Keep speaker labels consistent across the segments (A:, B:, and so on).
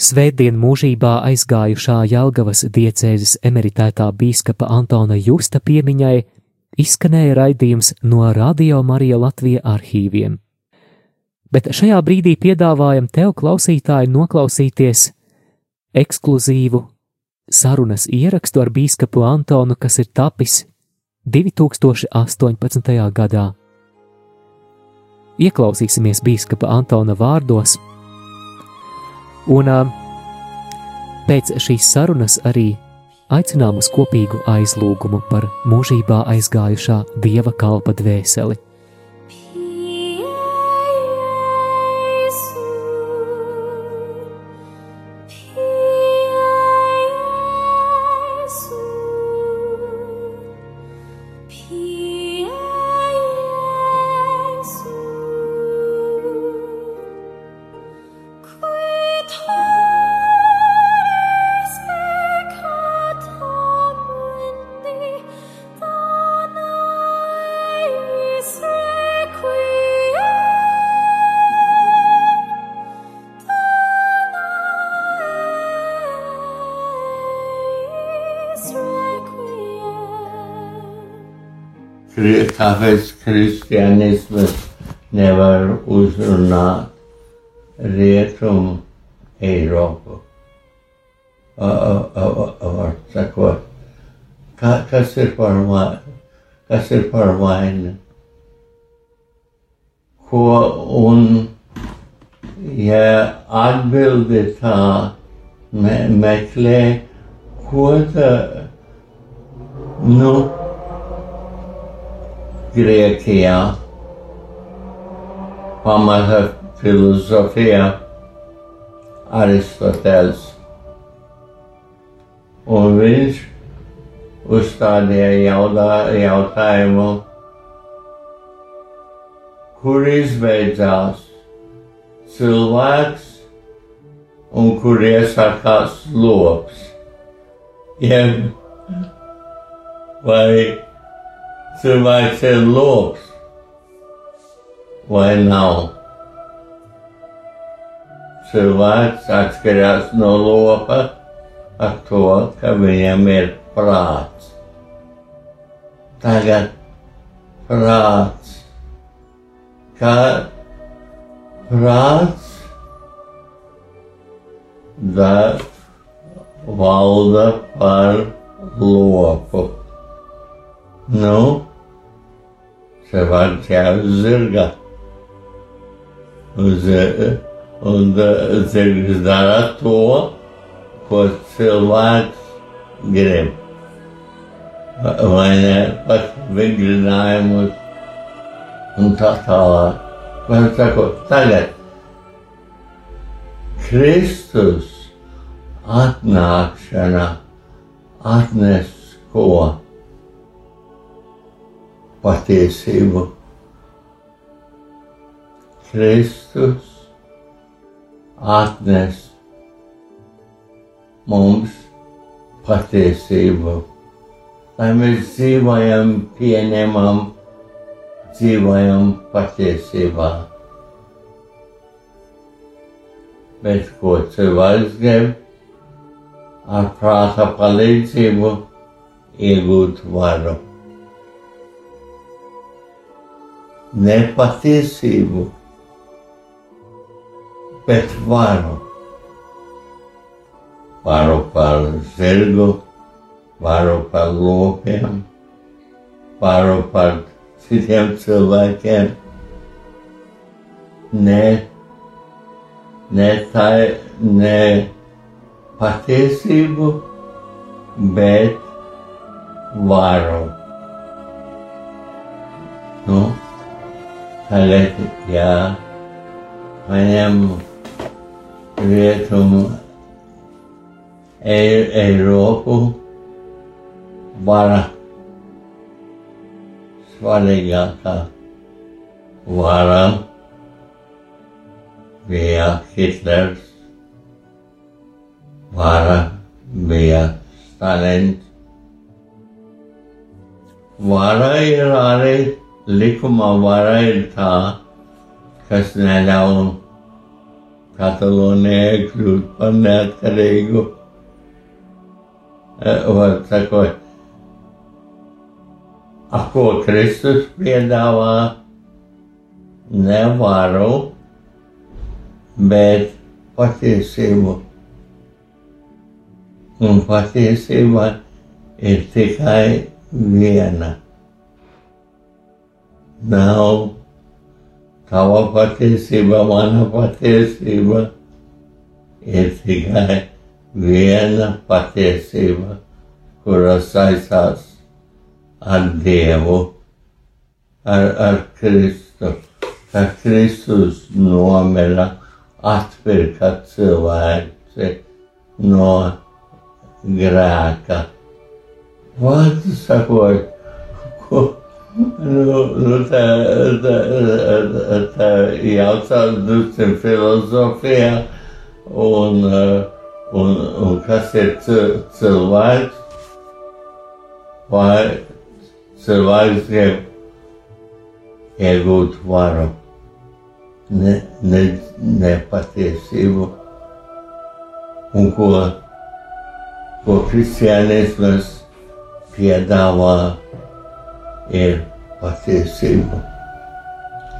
A: Svētdien mūžībā aizgājušā Jelgavas diecēzes emeritētā bīskapa Antona Justa piemiņai izskanēja raidījums no Radio Marija Latvija arhīviem. Bet šajā brīdī piedāvājam tev, klausītāji, noklausīties ekskluzīvu sarunas ierakstu ar bīskapu Antonu, kas ir tapis 2018. gadā. Ieklausīsimies bīskapa Antona vārdos, un pēc šīs sarunas arī aicinām uz kopīgu aizlūgumu par mūžībā aizgājušā dieva kalpa dvēseli.
B: Kāpēc kristianismas nevar uzrunāt rietumu Eiropu. Var sakot, kā, kas ir par vainu? Kas ir par vainu? Ko un, ja atbildi tā me, meklē, ko tā, nu, Grieķijā, pamata filozofijā, Aristoteles. Un viņš uzstādīja jautā, jautājumu, kur izbeidzās cilvēks un kur iesākās lops. Jeb, vai cilvēks ir loks vai nav. Cilvēks atšķirās no lopa ar to, ka viņam ir prāts. Tagad prāts, kā prāts da valda par lopu. Nu, Sebastian zirga. Uz, un zirgs dara to, ko cilvēks grib. Vai ne pat vingrinājumus un tā tālāk. Vai sakot, tagad Kristus atnākšana atnes ko? Patiesību. Kristus atnes mums patiesību, lai mēs dzīvojam, pieņemam, dzīvojam patiesībā. Bet ko cilvēks grib? Ar prāta palīdzību iegūt varu. Nepatiesību, bet varu. Varu par zirgu, varu par lopiem, varu par citiem cilvēkiem. Ne, ne tā, ne patiesību, bet varu. തകർത്തിയ വനം uretum Europu vara svaligata vara via Hitler's vara via Stalin vara irare arī likumā vara ir tā, kas neļauj Katalonijai kļūt par neatkarīgu, var sakot, a ko Kristus piedāvā, nevaru, bet patiesību. Un patiesība ir tikai viena. Nav. Tava patiesība, mana patiesība. Ir tikai viena patiesība, kura saistās ar Dievu, ar, ar Kristu, ka Kristus nomira, atpirka cilvēci no grēka. Vārdu sakot, ko, nu, nu tā, tā, tā, tā jaucās drusku filozofijā, un, un, un kas ir cilvēks, vai cilvēks grib iegūt varu, ne, ne, nepatiesību, un ko ko kristianismas piedāvā, ir patiesība.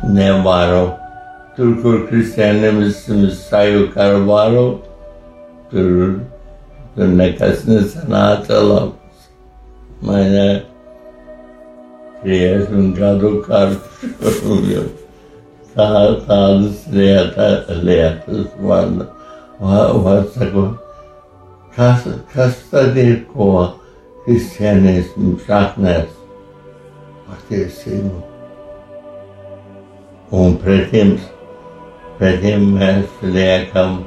B: Nevaru. Tur, kur kristianisms sajūta ar varu, tur, tur nekas nesanāca labs. Mana 30 gadu karš. Tā, tādas lietas, lietas man, man, man sakot, kas, kas tad ir ko kristianismu šaknēs patiesību. Un pretim, pretim mēs liekam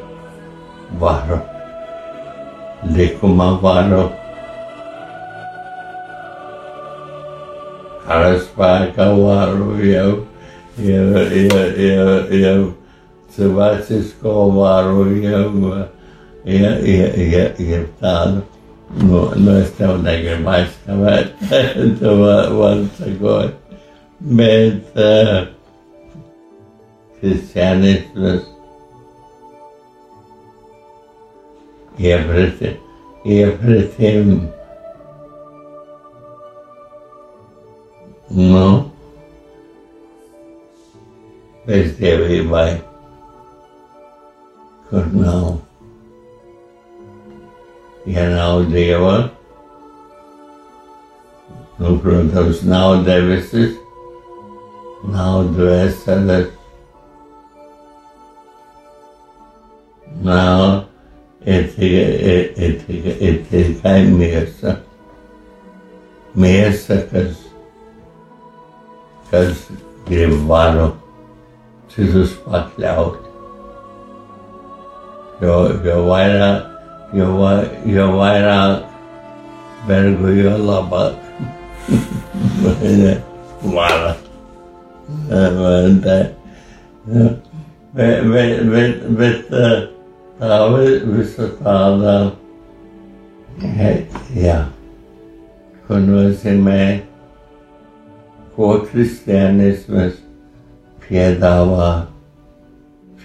B: varu, likuma varu, karaspēka varu jau, jau, jau, jau, jau cilvēcisko varu jau ja, ja, ja ir tāda, nu, nu es tev negribu aizskavēt, tu vari sakot, bet uh, kristianismas iepreti, iepretim, nu, bezdievībai, kur nav ja nav dieva, nu, protams, nav debesis, nav dvēseles, nav ir tikai, ir, ir tikai, ir tikai miesa. Miesa, kas, kas grib varu citus pakļaut. Jo, jo vairāk jo, vai, jo vairāk vergu, jo labāk. Vara. bet, bet, bet, bet tā visa tāda, jā, ko nozīmē, ko kristianismas piedāvā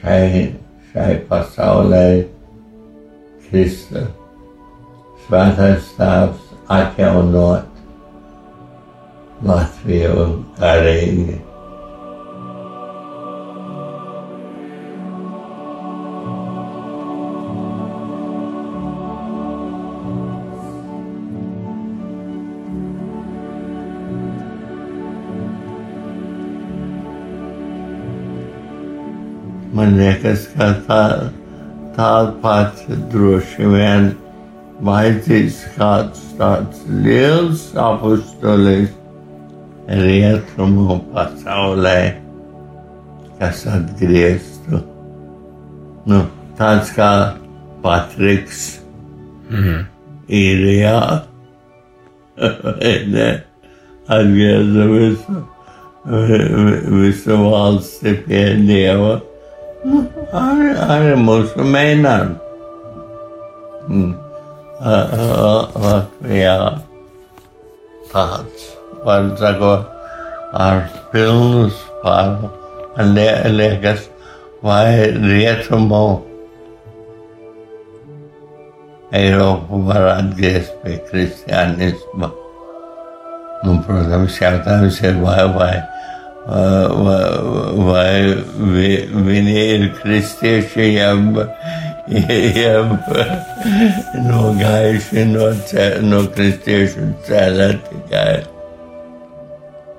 B: šai, šai pasaulē. sister, brother, spouse, I cannot not feel carrying. Manekas Kathar. Tāpat droši vien vajadzīgs kāds tāds liels apustulis rietumu pasaulē, kas atgrieztu. Nu, tāds kā Patriks. Mm ir jā, ne, atgrieza visu, visu valsti pie Dieva i am hmm. a uh, uh, uh, uh thoughts. Once ago are filled with and they like us why Rietamo Aerovarades Christianism. No a shout out, say why why. Vai, vai, vai, vai vi, viņi ir kristieši, jeb, jeb nogājuši no, ce, no kristiešu ceļa tikai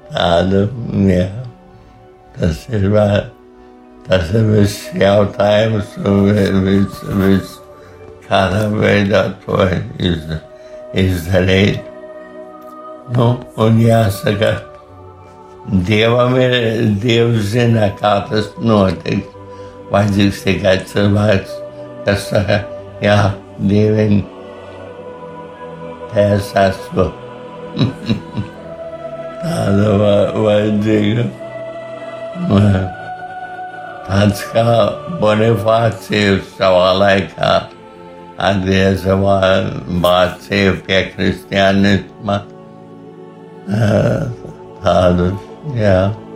B: tādu, jā, tas ir, tas ir viss jautājums un viss, viss kādā veidā to iz, izdarīt. Nu, un jāsaka, Dievam ir, Dievs zina, kā tas notiks. Vajadzīgs tikai cilvēks, kas saka, jā, Dieviņ, es esmu. Tāda vajadzīga. Tāds kā Bonifācijus savā laikā atgrieza mācību pie kristianisma. Tādu, jā.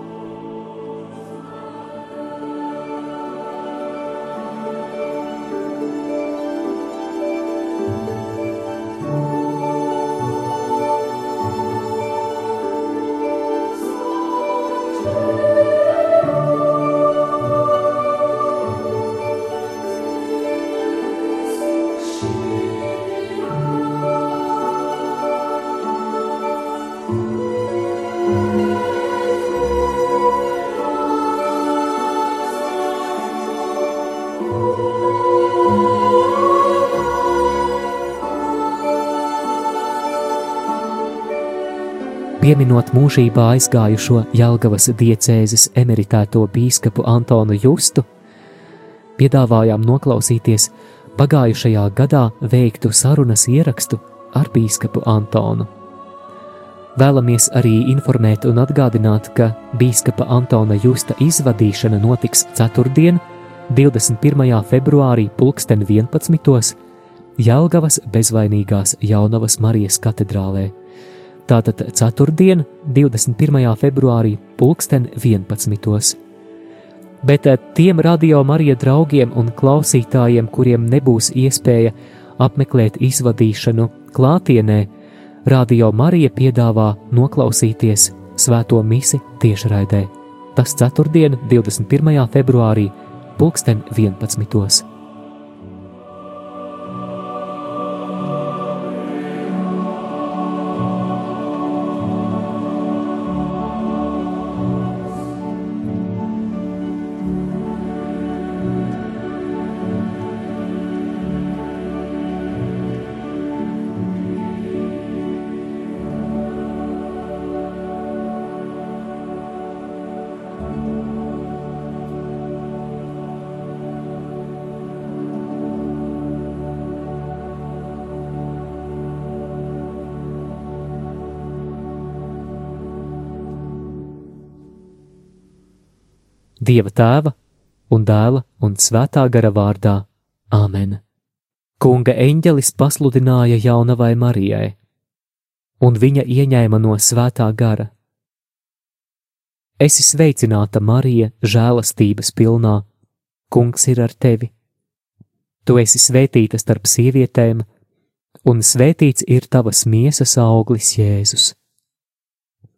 A: Pieminot mūžībā aizgājušo Jelgavas diecēzes emeritēto bīskapu Antonu Justu, piedāvājām noklausīties pagājušajā gadā veiktu sarunas ierakstu ar bīskapu Antonu. Vēlamies arī informēt un atgādināt, ka bīskapa Antona Justa izvadīšana notiks ceturtdien, 21. februārī, 2011. Jelgavas bezvainīgās Jaunavas Marijas katedrālē. Tātad ceturtdien, 21. februārī, pulksten 11. Bet eh, tiem radio Marija draugiem un klausītājiem, kuriem nebūs iespēja apmeklēt izvadīšanu klātienē, Radio Marija piedāvā noklausīties svēto misi tiešraidē. Tas ceturtdien, 21. februārī, pulksten 11. Dieva tēva un dēla un svētā gara vārdā - Āmen. Kunga eņģelis pasludināja jaunavai Marijai, un viņa ieņēma no svētā gara. Esi sveicināta, Marija, žēlastības pilnā, Kungs ir ar tevi. Tu esi svētīta starp sievietēm, un svētīts ir tavas miesas auglis, Jēzus.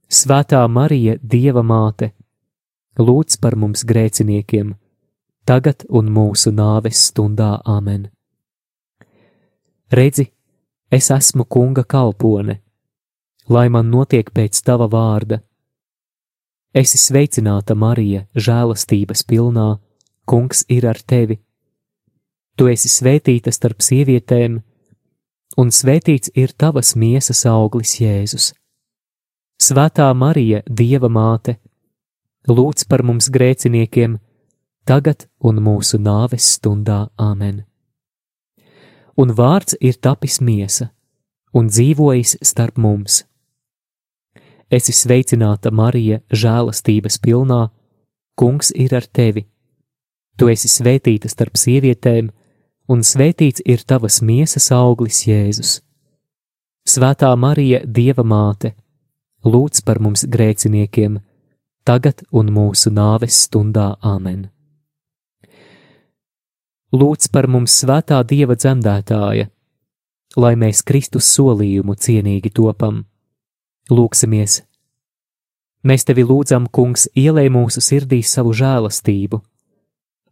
A: Svētā Marija, Dieva māte, lūdz par mums grēciniekiem, tagad un mūsu nāves stundā Āmen. Redzi, es esmu kunga kalpone, lai man notiek pēc tava vārda. Esi sveicināta, Marija, žēlastības pilnā, kungs ir ar tevi. Tu esi svētīta starp sievietēm, un svētīts ir tavas miesas auglis Jēzus. Svētā Marija, Dieva māte, lūdz par mums grēciniekiem, tagad un mūsu nāves stundā Āmen. Un vārds ir tapis miesa un dzīvojis starp mums. Esi sveicināta, Marija, žēlastības pilnā, Kungs ir ar tevi. Tu esi svētīta starp sievietēm, un svētīts ir tavas miesas auglis, Jēzus. Svētā Marija, Dieva māte, lūdz par mums grēciniekiem, tagad un mūsu nāves stundā Āmen. Lūdz par mums svētā Dieva dzemdētāja, lai mēs Kristus solījumu cienīgi topam. Lūksimies! Mēs tevi lūdzam, Kungs, ielēj mūsu sirdīs savu žēlastību,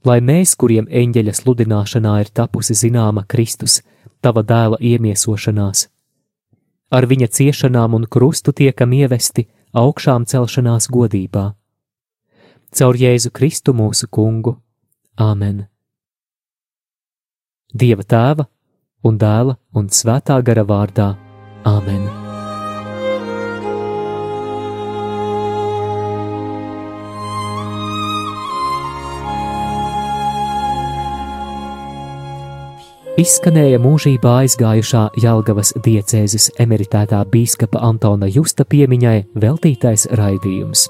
A: lai mēs, kuriem eņģeļa sludināšanā ir tapusi zināma Kristus, tava dēla iemiesošanās, ar viņa ciešanām un krustu tiekam ievesti augšām celšanās godībā. Caur Jēzu Kristu mūsu kungu. Āmen! Dieva tēva un dēla un svētā gara vārdā. Āmen! Izskanēja mūžībā aizgājušā Jelgavas diecēzes emeritētā bīskapa Antona Justa piemiņai veltītais raidījums.